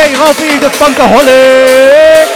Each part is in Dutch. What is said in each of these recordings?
DJ Rafi, de Funkaholic.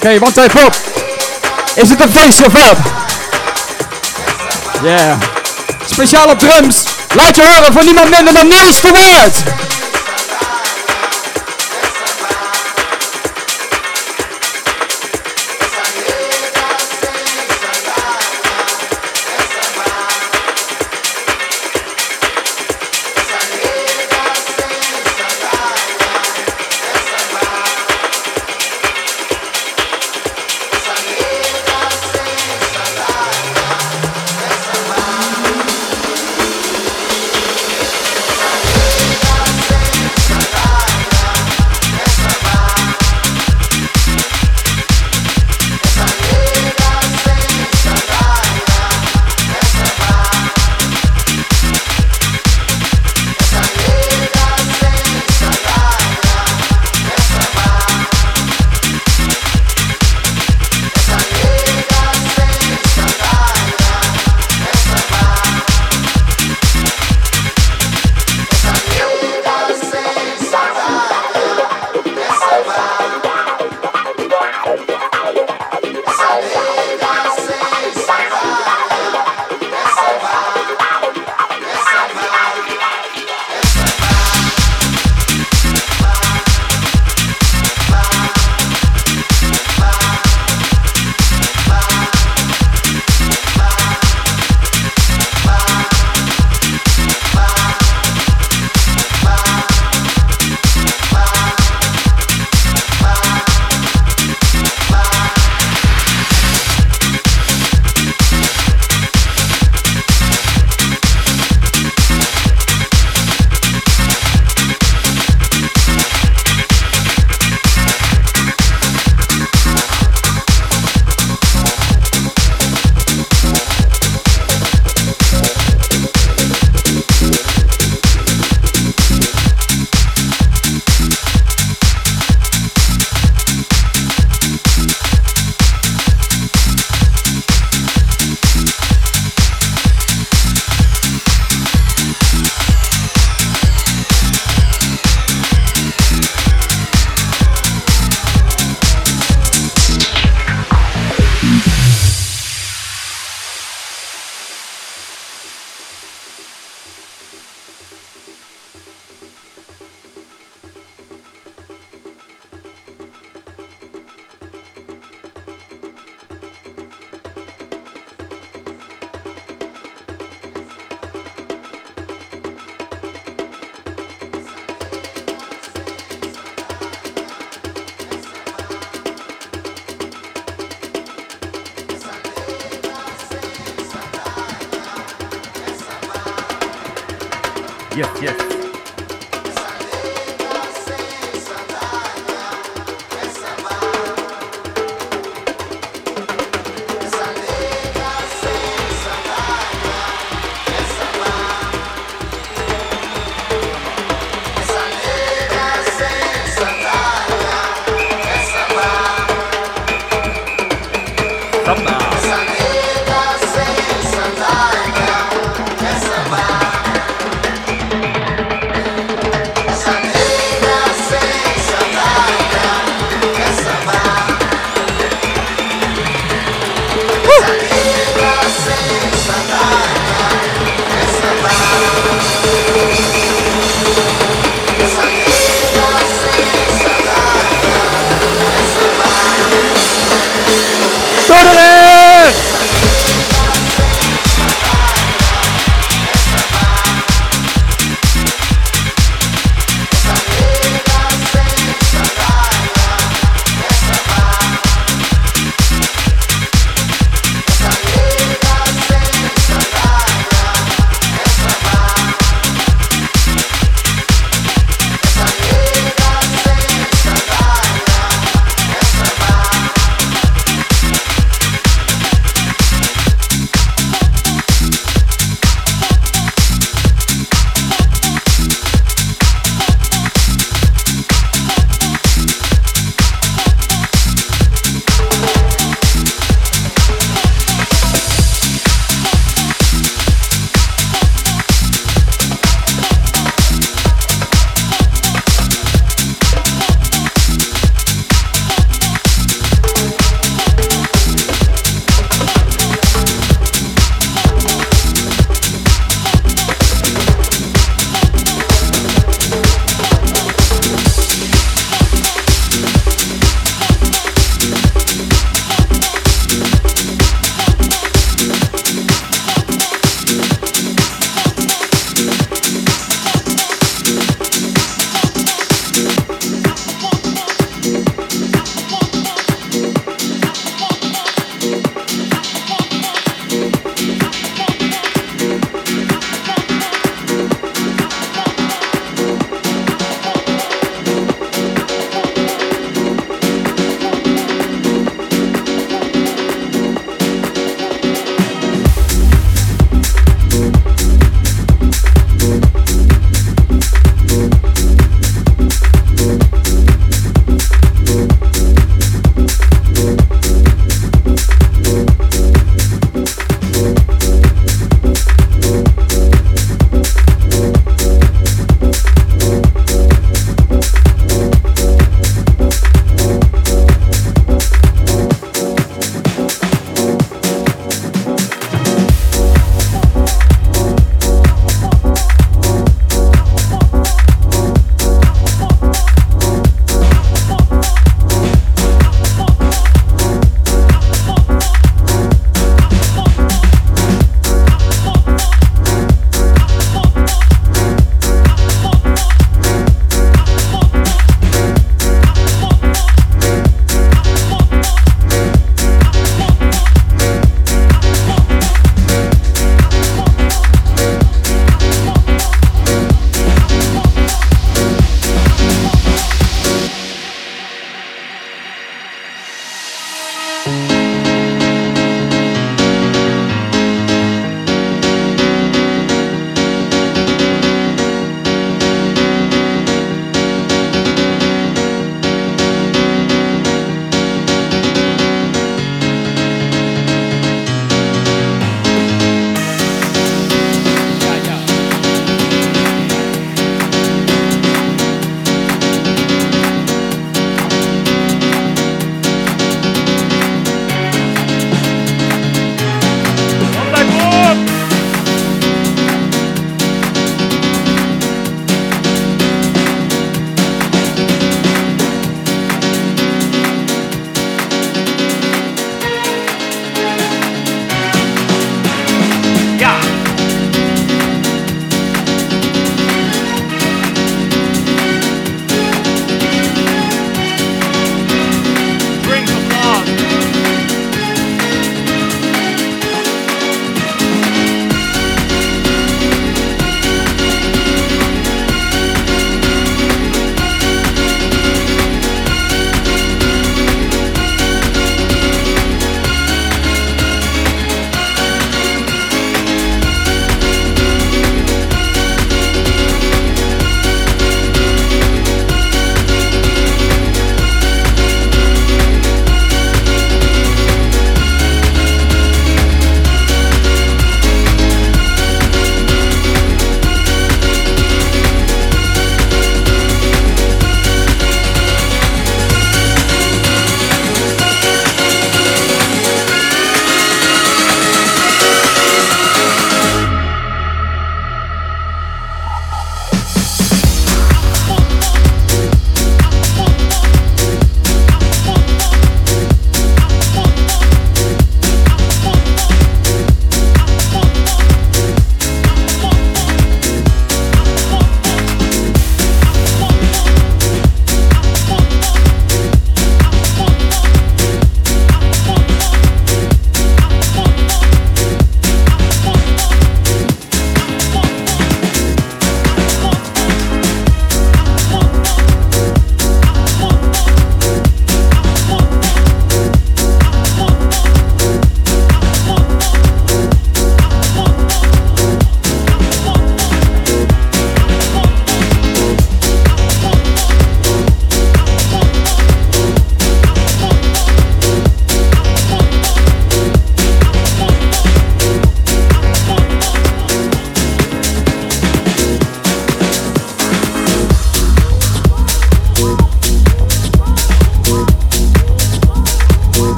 Oké, want even op. Is het een feestje of wat? Yeah. Speciaal op drums. Laat je horen voor niemand minder dan Niels de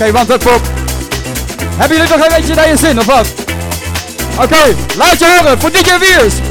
Oké, want dat pop. Hebben jullie nog een beetje naar je zin, of wat? Oké, laat je horen voor DJ Wiers.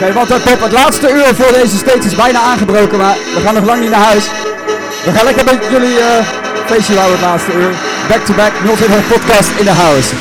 Oké, want het, Pop, het laatste uur voor deze stage is bijna aangebroken, maar we gaan nog lang niet naar huis. We gaan lekker met jullie eh feestje houden het laatste uur. Back to back, 020 podcast in the house.